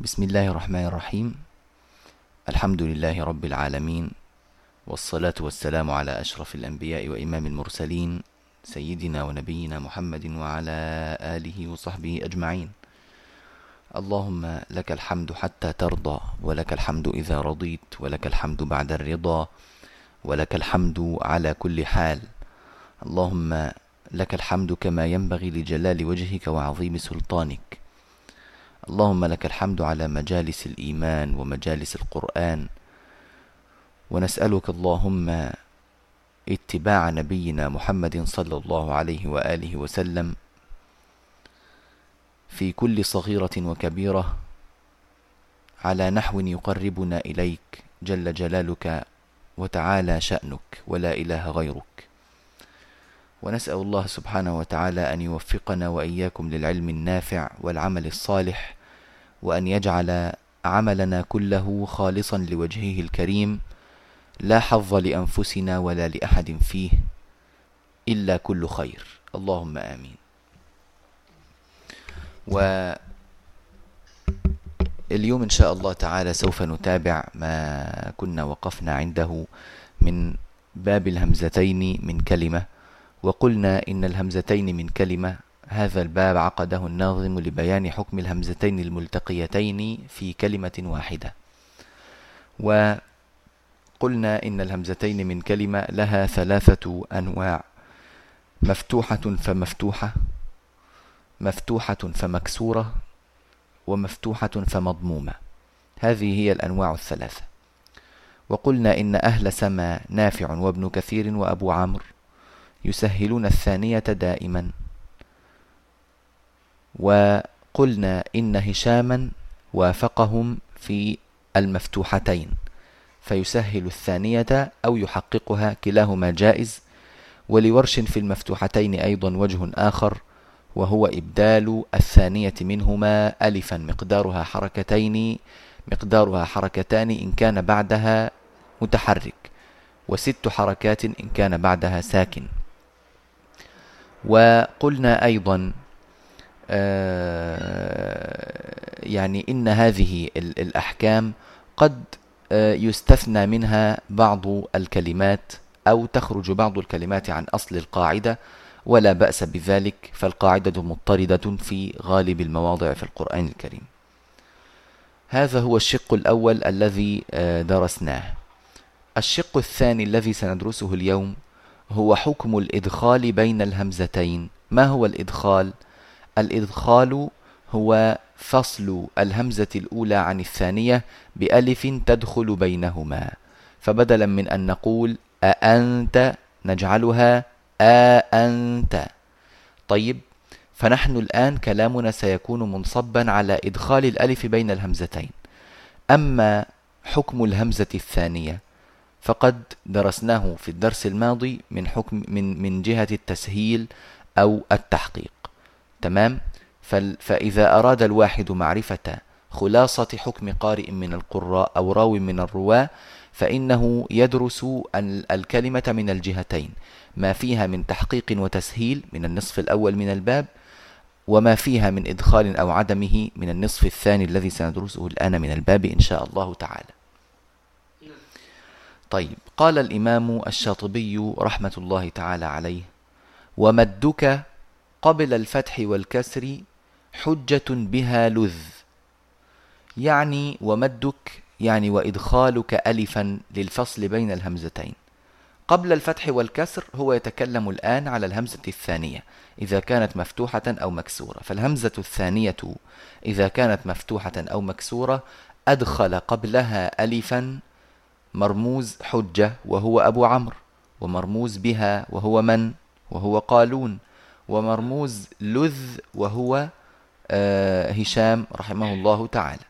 بسم الله الرحمن الرحيم الحمد لله رب العالمين والصلاة والسلام على أشرف الأنبياء وإمام المرسلين سيدنا ونبينا محمد وعلى آله وصحبه أجمعين اللهم لك الحمد حتى ترضى ولك الحمد إذا رضيت ولك الحمد بعد الرضا ولك الحمد على كل حال اللهم لك الحمد كما ينبغي لجلال وجهك وعظيم سلطانك اللهم لك الحمد على مجالس الإيمان ومجالس القرآن. ونسألك اللهم اتباع نبينا محمد صلى الله عليه وآله وسلم في كل صغيرة وكبيرة على نحو يقربنا إليك جل جلالك وتعالى شأنك ولا إله غيرك. ونسأل الله سبحانه وتعالى أن يوفقنا وإياكم للعلم النافع والعمل الصالح وأن يجعل عملنا كله خالصا لوجهه الكريم لا حظ لأنفسنا ولا لأحد فيه إلا كل خير. اللهم آمين. واليوم إن شاء الله تعالى سوف نتابع ما كنا وقفنا عنده من باب الهمزتين من كلمة وقلنا إن الهمزتين من كلمة هذا الباب عقده الناظم لبيان حكم الهمزتين الملتقيتين في كلمة واحدة. وقلنا إن الهمزتين من كلمة لها ثلاثة أنواع. مفتوحة فمفتوحة مفتوحة فمكسورة ومفتوحة فمضمومة. هذه هي الأنواع الثلاثة. وقلنا إن أهل سما نافع وابن كثير وأبو عمرو يسهلون الثانية دائما. وقلنا إن هشاما وافقهم في المفتوحتين فيسهل الثانية أو يحققها كلاهما جائز ولورش في المفتوحتين أيضا وجه آخر وهو إبدال الثانية منهما ألفا مقدارها حركتين مقدارها حركتان إن كان بعدها متحرك وست حركات إن كان بعدها ساكن. وقلنا أيضا يعني إن هذه الأحكام قد آه، يستثنى منها بعض الكلمات أو تخرج بعض الكلمات عن أصل القاعدة ولا بأس بذلك فالقاعدة مضطردة في غالب المواضع في القرآن الكريم. هذا هو الشق الأول الذي آه، درسناه. الشق الثاني الذي سندرسه اليوم هو حكم الإدخال بين الهمزتين. ما هو الإدخال؟ الإدخال هو فصل الهمزة الأولى عن الثانية بألف تدخل بينهما. فبدلا من أن نقول أأنت نجعلها أأنت. طيب فنحن الآن كلامنا سيكون منصبا على إدخال الألف بين الهمزتين. أما حكم الهمزة الثانية فقد درسناه في الدرس الماضي من حكم من من جهة التسهيل أو التحقيق. تمام؟ فإذا أراد الواحد معرفة خلاصة حكم قارئ من القراء أو راو من الرواة فإنه يدرس الكلمة من الجهتين ما فيها من تحقيق وتسهيل من النصف الأول من الباب وما فيها من إدخال أو عدمه من النصف الثاني الذي سندرسه الآن من الباب إن شاء الله تعالى. طيب قال الإمام الشاطبي رحمة الله تعالى عليه ومدك قبل الفتح والكسر حجة بها لذ. يعني ومدك يعني وإدخالك ألفا للفصل بين الهمزتين. قبل الفتح والكسر هو يتكلم الآن على الهمزة الثانية إذا كانت مفتوحة أو مكسورة. فالهمزة الثانية إذا كانت مفتوحة أو مكسورة أدخل قبلها ألفا مرموز حجة وهو أبو عمرو ومرموز بها وهو من؟ وهو قالون. ومرموز لذ وهو آه، هشام رحمه الله تعالى.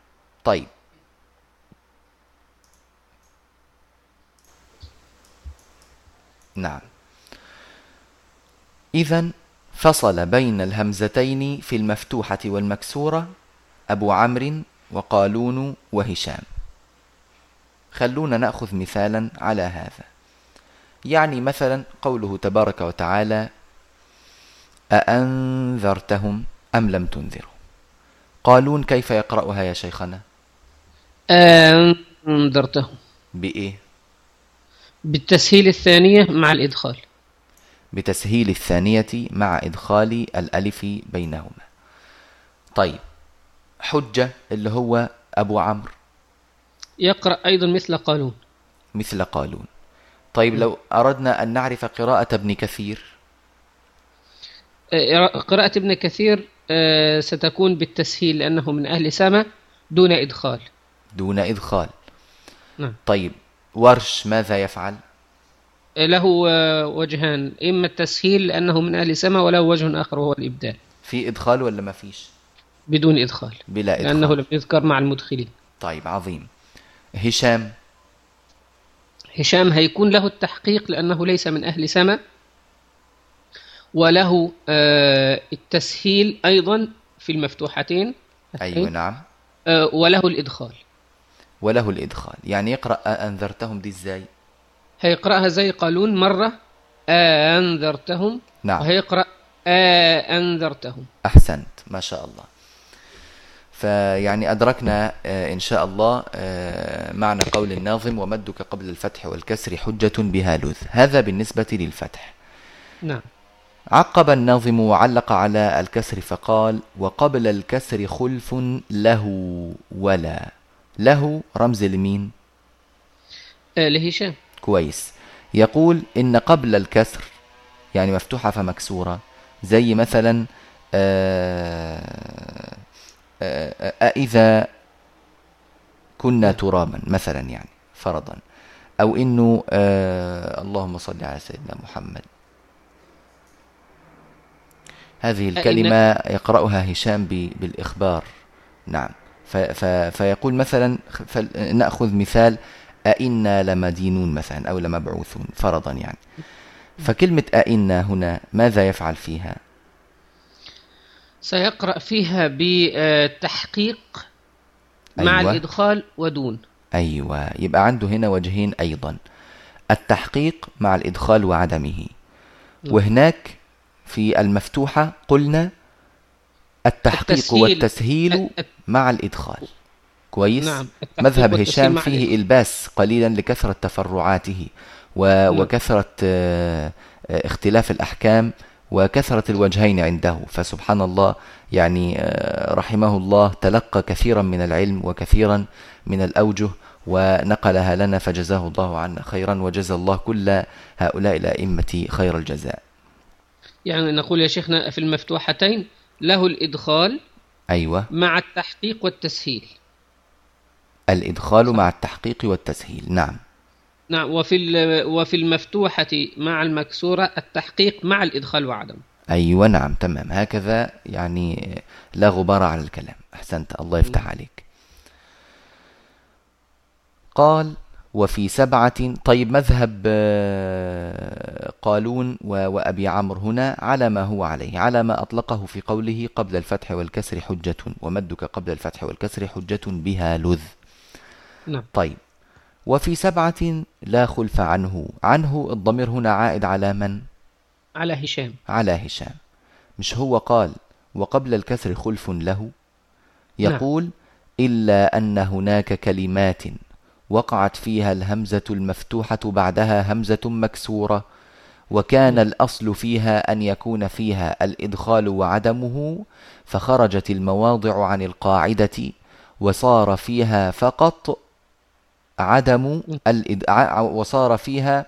طيب. نعم. إذا فصل بين الهمزتين في المفتوحة والمكسورة أبو عمرو وقالون وهشام. خلونا نأخذ مثالا على هذا. يعني مثلا قوله تبارك وتعالى أأنذرتهم أم لم تنذرهم؟ قالون كيف يقرأها يا شيخنا؟ أنذرتهم بإيه؟ بالتسهيل الثانية مع الإدخال. بتسهيل الثانية مع إدخال الألف بينهما. طيب حجة اللي هو أبو عمرو. يقرأ أيضا مثل قالون. مثل قالون. طيب لو أردنا أن نعرف قراءة ابن كثير. قراءة ابن كثير آه، ستكون بالتسهيل لأنه من أهل سما دون إدخال. دون إدخال. نعم. طيب ورش ماذا يفعل؟ آه، له وجهان إما التسهيل لأنه من أهل سما وله وجه آخر وهو الإبدال في إدخال ولا ما فيش؟ بدون إدخال. بلا إدخال. لأنه لم يذكر مع المدخلين. طيب عظيم. هشام؟ هشام هيكون له التحقيق لأنه ليس من أهل سما وله آه، التسهيل أيضا في المفتوحتين. أيوة نعم. آه، وله الإدخال. وله الإدخال. يعني يقرأ أنذرتهم دي إزاي هيقرأها زي قالون مرة. أنذرتهم. نعم. وهيقرأ أنذرتهم. أحسنت. ما شاء الله. فيعني أدركنا آه، إن شاء الله معنى قول الناظم ومدك قبل الفتح والكسر حجة بها لذ هذا بالنسبة للفتح. نعم. عقب الناظم وعلق على الكسر فقال وقبل الكسر خلف له ولا. له رمز لمين؟ آه لهشام. كويس. يقول إن قبل الكسر يعني مفتوحة فمكسورة زي مثلا آه آه أإذا كنا ترابا مثلا يعني فرضا. أو إنه آه اللهم صل على سيدنا محمد. هذه الكلمة يقرأها هشام بالإخبار. نعم. فيقول مثلا نأخذ مثال أئنا لمدينون مثلا أو لمبعوثون فرضا يعني. فكلمة أئنا هنا ماذا يفعل فيها؟ سيقرأ فيها بتحقيق مع أيوة. الإدخال ودون. أيوة. يبقى عنده هنا وجهين أيضا. التحقيق مع الإدخال وعدمه. نعم. وهناك في المفتوحة قلنا التحقيق التسهيل والتسهيل مع الإدخال كويس نعم. مذهب هشام فيه إلباس قليلا لكثرة تفرعاته و... نعم. وكثرة آه، آه، اختلاف الأحكام وكثرة الوجهين عنده فسبحان الله يعني آه، رحمه الله تلقى كثيرا من العلم وكثيرا من الأوجه ونقلها لنا فجزاه الله عنا خيرا وجزى الله كل هؤلاء الأئمة خير الجزاء يعني نقول يا شيخنا في المفتوحتين له الإدخال أيوة. مع التحقيق والتسهيل. الإدخال صح. مع التحقيق والتسهيل نعم. نعم وفي وفي المفتوحة مع المكسورة التحقيق مع الإدخال وعدم. أيوة نعم تمام. هكذا يعني لا غبار على الكلام. أحسنت الله يفتح عليك. قال وفي سبعة. طيب مذهب آه، قالون وأبي عمرو هنا على ما هو عليه على ما أطلقه في قوله قبل الفتح والكسر حجة ومدك قبل الفتح والكسر حجة بها لذ. نعم. طيب وفي سبعة لا خلف عنه. عنه الضمير هنا عائد على من؟ على هشام. على هشام. مش هو قال وقبل الكسر خلف له؟ يقول نعم. إلا أن هناك كلمات وقعت فيها الهمزة المفتوحة بعدها همزة مكسورة وكان الأصل فيها أن يكون فيها الإدخال وعدمه فخرجت المواضع عن القاعدة وصار فيها فقط عدم وصار فيها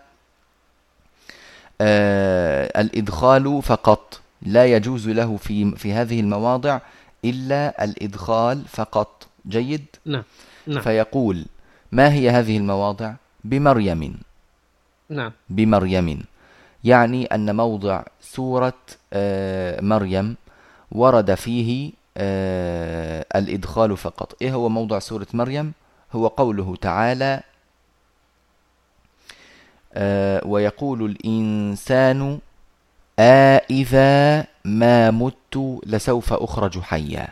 آه الإدخال فقط لا يجوز له في في هذه المواضع إلا الإدخال فقط جيد نعم. نعم. فيقول ما هي هذه المواضع؟ بمريم. نعم. بمريم. يعني أن موضع سورة آه، مريم ورد فيه آه، الإدخال فقط. إيه هو موضع سورة مريم؟ هو قوله تعالى آه، ويقول الإنسان آئذا ما مت لسوف أخرج حيا.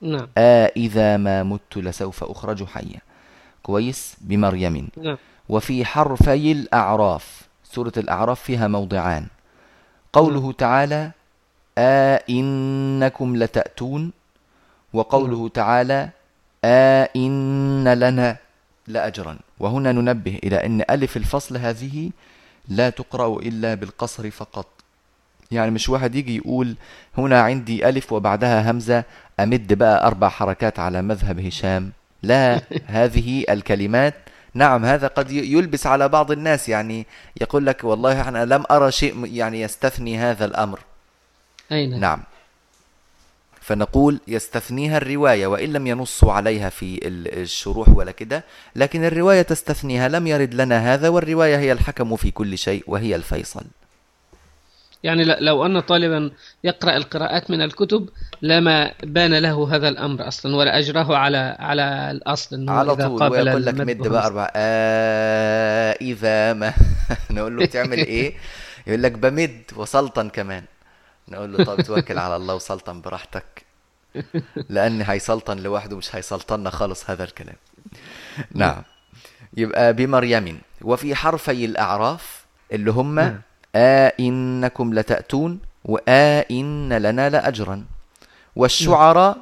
نعم. آئذا ما مت لسوف أخرج حيا. كويس بمريم. نعم. وفي حرفي الأعراف سورة الأعراف فيها موضعان. قوله نعم. تعالى آئنكم لتأتون. وقوله تعالى آئن لنا لأجرا. وهنا ننبه إلى أن ألف الفصل هذه لا تقرأ إلا بالقصر فقط. يعني مش واحد يجي يقول هنا عندي ألف وبعدها همزة أمد بقى أربع حركات على مذهب هشام. لا هذه الكلمات. نعم هذا قد يلبس على بعض الناس يعني يقول لك والله أنا لم أرى شيء يعني يستثني هذا الأمر. أين؟ نعم. فنقول يستثنيها الرواية وإن لم ينصوا عليها في الشروح ولا كده لكن الرواية تستثنيها لم يرد لنا هذا والرواية هي الحكم في كل شيء وهي الفيصل. يعني لو أن طالبا يقرأ القراءات من الكتب لما بان له هذا الأمر أصلا ولا أجراه على على الأصل أنه على إذا طول قابل ويقول لك مد بأربع آه إذا ما. نقول له بتعمل إيه؟ يقول لك بمد وسلطن كمان. نقول له طب توكل على الله وسلطن براحتك. لأن هيسلطن لوحده مش هيسلطننا خالص هذا الكلام. نعم. يبقى بمريم وفي حرفي الأعراف اللي هم آئنكم لتأتون وآئن لنا لأجرا. والشعراء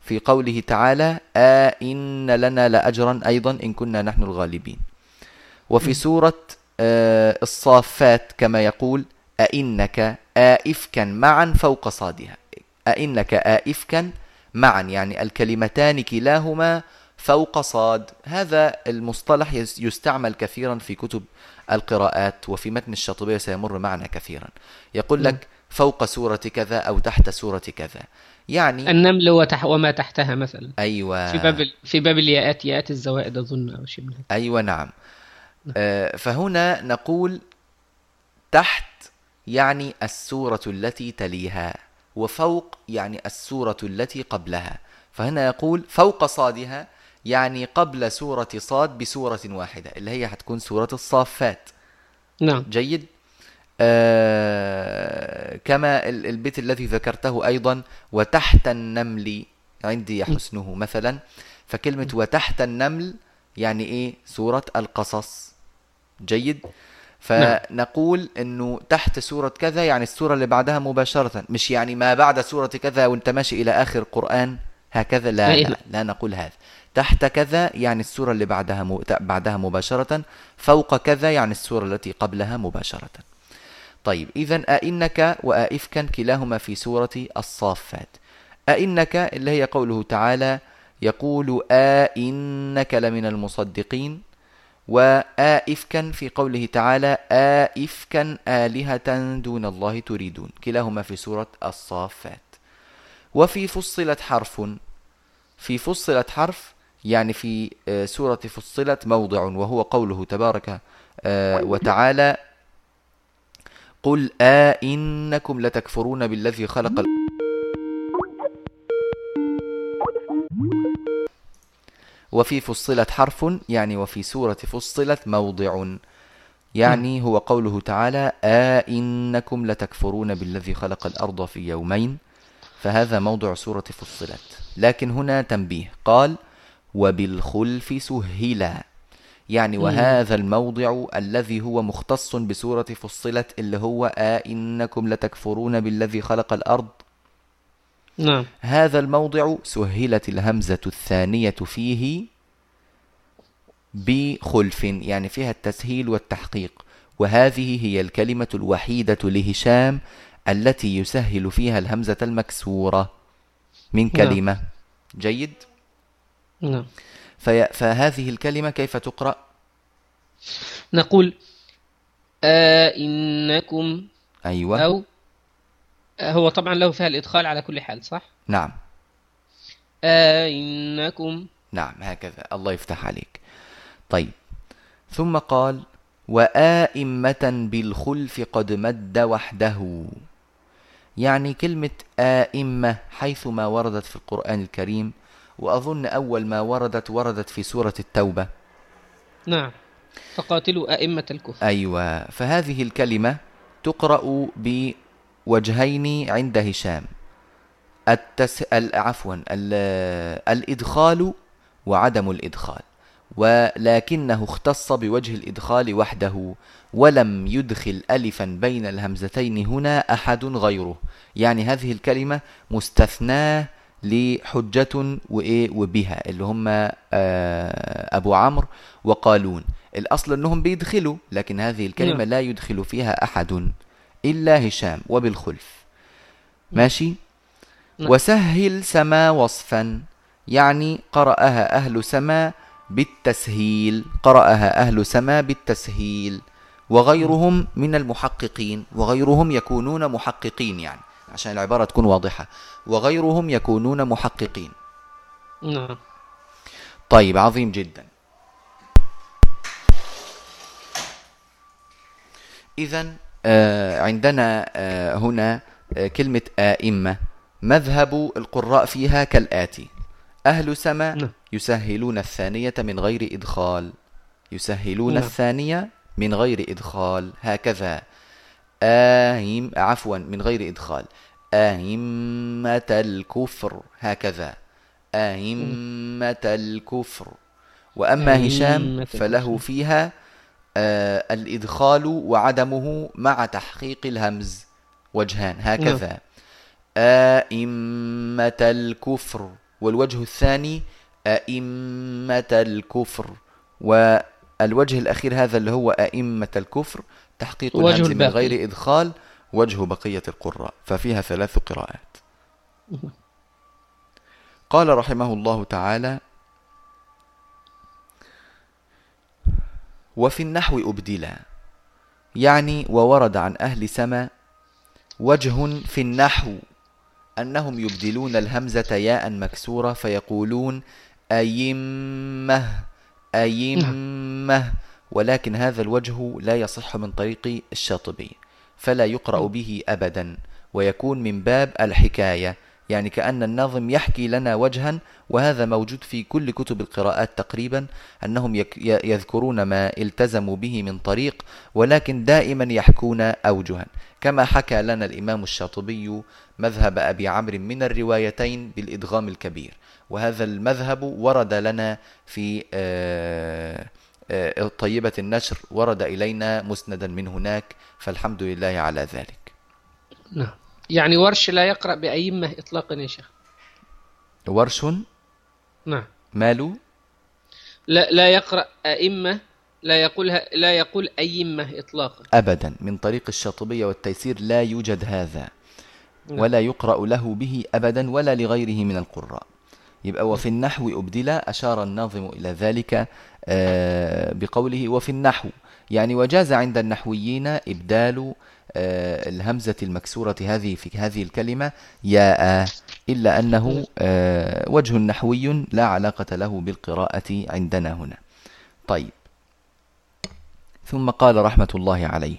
في قوله تعالى آئن لنا لأجرا أيضا إن كنا نحن الغالبين. وفي سورة الصافات كما يقول أئنك آئفكا معا فوق صادها. أئنك آئفكا معا يعني الكلمتان كلاهما فوق صاد. هذا المصطلح يستعمل كثيرا في كتب القراءات وفي متن الشاطبية سيمر معنا كثيرا. يقول لك فوق سورة كذا أو تحت سورة كذا. يعني النمل وتح وما تحتها مثلا. أيوة. في باب في باب الياءات ياءات الزوائد أظن أو شيء أيوة نعم. آه فهنا نقول تحت يعني السورة التي تليها وفوق يعني السورة التي قبلها. فهنا يقول فوق صادها يعني قبل سورة صاد بسورة واحدة اللي هي هتكون سورة الصافات. نعم. جيد؟ آه كما البيت الذي ذكرته أيضا وتحت النمل عندي حسنه مثلا فكلمة وتحت النمل يعني إيه؟ سورة القصص. جيد؟ فنقول إنه تحت سورة كذا يعني السورة اللي بعدها مباشرة مش يعني ما بعد سورة كذا وانت ماشي إلى آخر القرآن هكذا لا, لا, لا نقول هذا. تحت كذا يعني السورة اللي بعدها م... بعدها مباشرة فوق كذا يعني السورة التي قبلها مباشرة. طيب إذا أئنك وآئفكا كلاهما في سورة الصافات. أئنك اللي هي قوله تعالى يقول آئنك لمن المصدقين وآئفكا في قوله تعالى آئفكا آلهة دون الله تريدون. كلاهما في سورة الصافات. وفي فصلت حرف. في فصلت حرف يعني في آه، سورة فصلت موضع وهو قوله تبارك آه، وتعالى قل آئنكم لتكفرون بالذي خلق وفي فصلت حرف يعني وفي سورة فصلت موضع. يعني هو قوله تعالى آئنكم لتكفرون بالذي خلق الأرض في يومين. فهذا موضع سورة فصلت. لكن هنا تنبيه. قال وبالخلف سهلا يعني وهذا الموضع الذي هو مختص بسورة فصلت اللي هو آئنكم لتكفرون بالذي خلق الأرض. نعم. هذا الموضع سهلت الهمزة الثانية فيه بخلف يعني فيها التسهيل والتحقيق. وهذه هي الكلمة الوحيدة لهشام التي يسهل فيها الهمزة المكسورة. من نعم. كلمة. نعم. جيد؟ نعم. فهذه الكلمة كيف تقرأ؟ نقول آئنكم أيوة. أو هو طبعا له فيها الإدخال على كل حال صح؟ نعم. آئنكم نعم هكذا. الله يفتح عليك. طيب. ثم قال وآئمة بالخلف قد مد وحده. يعني كلمة آئمة حيثما وردت في القرآن الكريم وأظن أول ما وردت وردت في سورة التوبة. نعم. فقاتلوا أئمة الكفر. أيوة. فهذه الكلمة تقرأ بوجهين عند هشام. التس... عفوا الإدخال وعدم الإدخال. ولكنه اختص بوجه الإدخال وحده ولم يدخل ألفا بين الهمزتين هنا أحد غيره. يعني هذه الكلمة مستثناة لحجة وإيه؟ وبها اللي هم آه، أبو عمرو وقالون. الأصل أنهم بيدخلوا لكن هذه الكلمة نعم. لا يدخل فيها أحد إلا هشام وبالخلف. ماشي؟ نعم. وسهل سما وصفا يعني قرأها أهل سما بالتسهيل قرأها أهل سما بالتسهيل. وغيرهم من المحققين وغيرهم يكونون محققين يعني عشان العبارة تكون واضحة. وغيرهم يكونون محققين. نعم. طيب عظيم جدا. إذا آه عندنا آه هنا آه كلمة آئمة. مذهب القراء فيها كالآتي. أهل سما نعم. يسهلون الثانية من غير إدخال. يسهلون نعم. الثانية من غير إدخال. هكذا. آهم عفوا من غير إدخال. أهمة الكفر. هكذا. أهمة الكفر. وأما هشام فله. فيها آه الإدخال وعدمه مع تحقيق الهمز. وجهان. هكذا. أئمة الكفر. والوجه الثاني أئمة الكفر والوجه الأخير هذا اللي هو أئمة الكفر تحقيق الهمز من. غير إدخال وجه بقية القراء ففيها ثلاث قراءات قال رحمه الله تعالى وفي النحو أبدلا يعني وورد عن أهل سما وجه في النحو أنهم يبدلون الهمزة ياء مكسورة فيقولون أيمه أيمه ولكن هذا الوجه لا يصح من طريق الشاطبي فلا يقرأ به أبدا ويكون من باب الحكاية. يعني كأن الناظم يحكي لنا وجها وهذا موجود في كل كتب القراءات تقريبا أنهم يذكرون ما التزموا به من طريق ولكن دائما يحكون أوجها. كما حكى لنا الإمام الشاطبي مذهب أبي عمرو من الروايتين بالإدغام الكبير. وهذا المذهب ورد لنا في آه، آه، طيبة النشر ورد إلينا مسندا من هناك فالحمد لله على ذلك. نعم. يعني ورش لا يقرأ بأئمة إطلاقا يا شيخ. ورش؟ نعم. ماله؟ لا لا يقرأ أئمة لا يقولها لا يقول أئمة إطلاقا. أبدا. من طريق الشاطبية والتيسير لا يوجد هذا نعم. ولا يقرأ له به أبدا ولا لغيره من القراء. يبقى وفي النحو أبدلا أشار الناظم إلى ذلك آه، بقوله وفي النحو. يعني وجاز عند النحويين إبدال آه، الهمزة المكسورة هذه في هذه الكلمة ياء إلا أنه آه، وجه نحوي لا علاقة له بالقراءة عندنا هنا. طيب. ثم قال رحمة الله عليه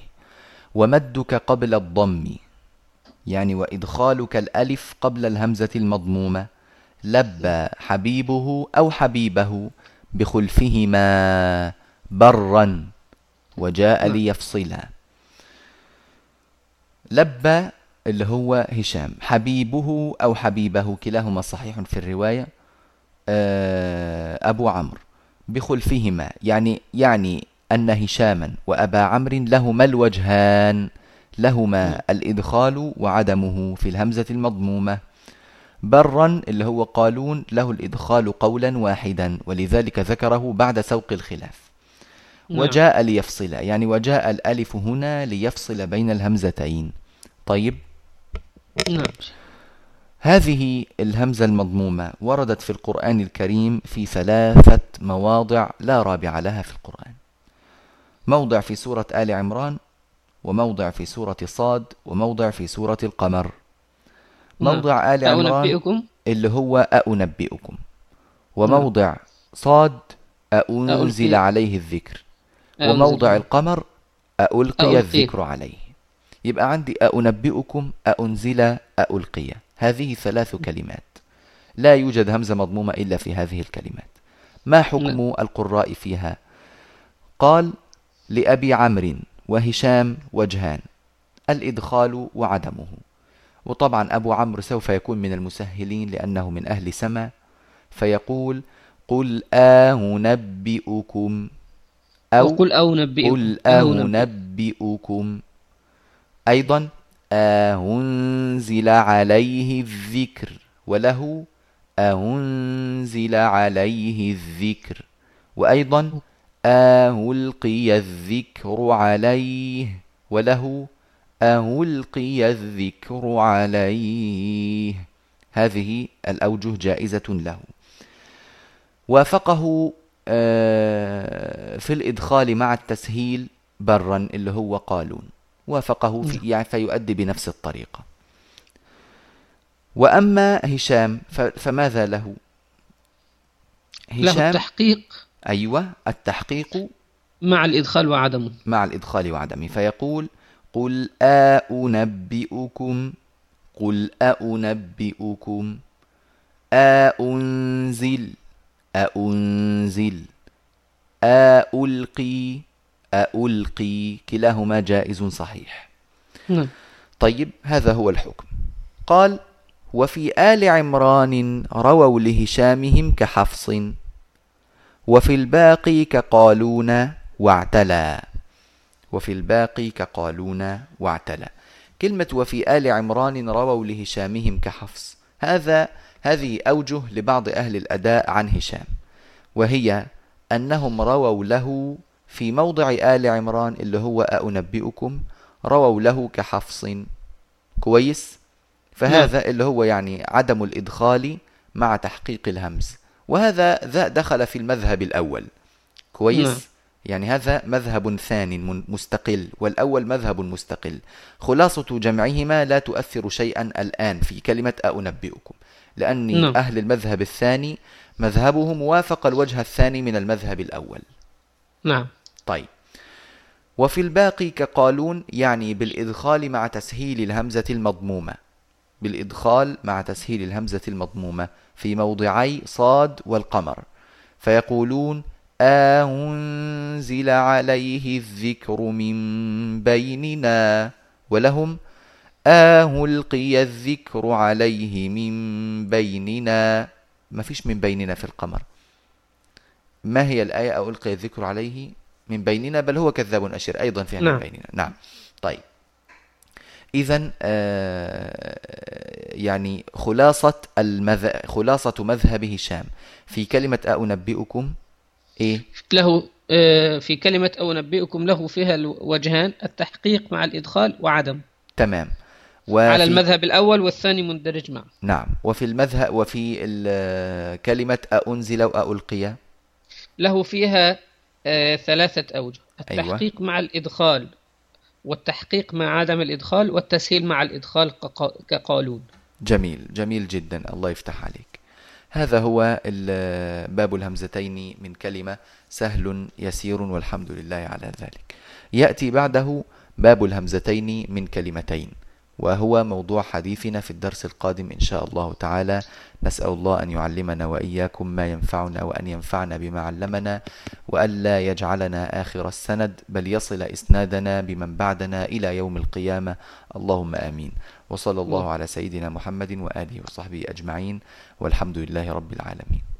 ومدك قبل الضم يعني وإدخالك الألف قبل الهمزة المضمومة لبى حبيبه أو حبيبه بخلفهما برا وجاء نعم. ليفصلا. لبى اللي هو هشام. حبيبه أو حبيبه كلاهما صحيح في الرواية آه، أبو عمرو بخلفهما. يعني يعني أن هشاما وأبا عمرو لهما الوجهان لهما الإدخال وعدمه في الهمزة المضمومة. برا اللي هو قالون له الإدخال قولا واحدا ولذلك ذكره بعد سوق الخلاف. نعم. وجاء ليفصل يعني وجاء الألف هنا ليفصل بين الهمزتين. طيب. نعم. هذه الهمزة المضمومة وردت في القرآن الكريم في ثلاثة مواضع لا رابع لها في القرآن. موضع في سورة آل عمران وموضع في سورة صاد وموضع في سورة القمر. موضع آل عمران أنبئكم اللي هو أأنبئكم. وموضع صاد أأنزل أألقي. عليه الذكر. أنزل. وموضع القمر أألقي أألقي. الذكر عليه. يبقى عندي أأنبئكم أأنزل أألقي. هذه ثلاث كلمات. لا يوجد همزة مضمومة إلا في هذه الكلمات. ما حكم نعم. القراء فيها؟ قال لأبي عمرو وهشام وجهان. الإدخال وعدمه. وطبعا أبو عمرو سوف يكون من المسهلين لأنه من أهل سما فيقول قل أنبئكم أو وقل أو نبئكم قل أو نبئكم. أنبئكم أيضا أنزل عليه الذكر وله أنزل عليه الذكر وأيضا ألقي الذكر عليه وله ألقي الذكر عليه هذه الأوجه جائزة له. وافقه آه، في الإدخال مع التسهيل برا اللي هو قالون. وافقه في نعم. يعني فيؤدي بنفس الطريقة. وأما هشام فماذا له؟ هشام له التحقيق. أيوة التحقيق مع الإدخال وعدمه. مع الإدخال وعدمه. فيقول قل أأنبئكم قل أأنبئكم أأنزل أأنزل أألقي ألقي كلاهما جائز صحيح. نعم. طيب هذا هو الحكم. قال وفي آل عمران رووا لهشامهم كحفص وفي الباقي كقالون واعتلى. وفي الباقي كقالون واعتلى. كلمة وفي آل عمران رووا لهشامهم كحفص. هذا هذه أوجه لبعض أهل الأداء عن هشام. وهي أنهم رووا له في موضع آل عمران اللي هو أنبئكم رووا له كحفص كويس. فهذا نعم. اللي هو يعني عدم الإدخال مع تحقيق الهمز. وهذا ذا دخل في المذهب الأول. كويس؟ نعم. يعني هذا مذهب ثاني مستقل والأول مذهب مستقل. خلاصة جمعهما لا تؤثر شيئا الآن في كلمة أنبئكم لأني نعم. أهل المذهب الثاني مذهبهم وافق الوجه الثاني من المذهب الأول. نعم. طيب. وفي الباقي كقالون يعني بالإدخال مع تسهيل الهمزة المضمومة. بالإدخال مع تسهيل الهمزة المضمومة في موضعي صاد والقمر. فيقولون أنزل عليه الذكر من بيننا ولهم ألقي الذكر عليه من بيننا. ما فيش من بيننا في القمر. ما هي الآية؟ ألقي الذكر عليه من بيننا؟ بل هو كذاب أشر أيضا فيها نعم. من بيننا. نعم. طيب. إذا آه يعني خلاصة المذ... خلاصة مذهب هشام. في كلمة أنبئكم إيه؟ له آه في كلمة أنبئكم له فيها وجهان التحقيق مع الإدخال وعدم. تمام. وفي على المذهب الأول والثاني مندرج معه. نعم. وفي المذهب وفي كلمة أأنزل أو ألقي. له فيها آه ثلاثة أوجه. أيوة. التحقيق أيوة. مع الإدخال والتحقيق مع عدم الإدخال والتسهيل مع الإدخال كقالون. جميل. جميل جدا. الله يفتح عليك. هذا هو باب الهمزتين من كلمة سهل يسير والحمد لله على ذلك. يأتي بعده باب الهمزتين من كلمتين. وهو موضوع حديثنا في الدرس القادم إن شاء الله تعالى. نسأل الله أن يعلمنا وإياكم ما ينفعنا وأن ينفعنا بما علمنا وألا يجعلنا آخر السند بل يصل إسنادنا بمن بعدنا إلى يوم القيامة. اللهم آمين. وصلى الله على سيدنا محمد وآله وصحبه أجمعين. والحمد لله رب العالمين.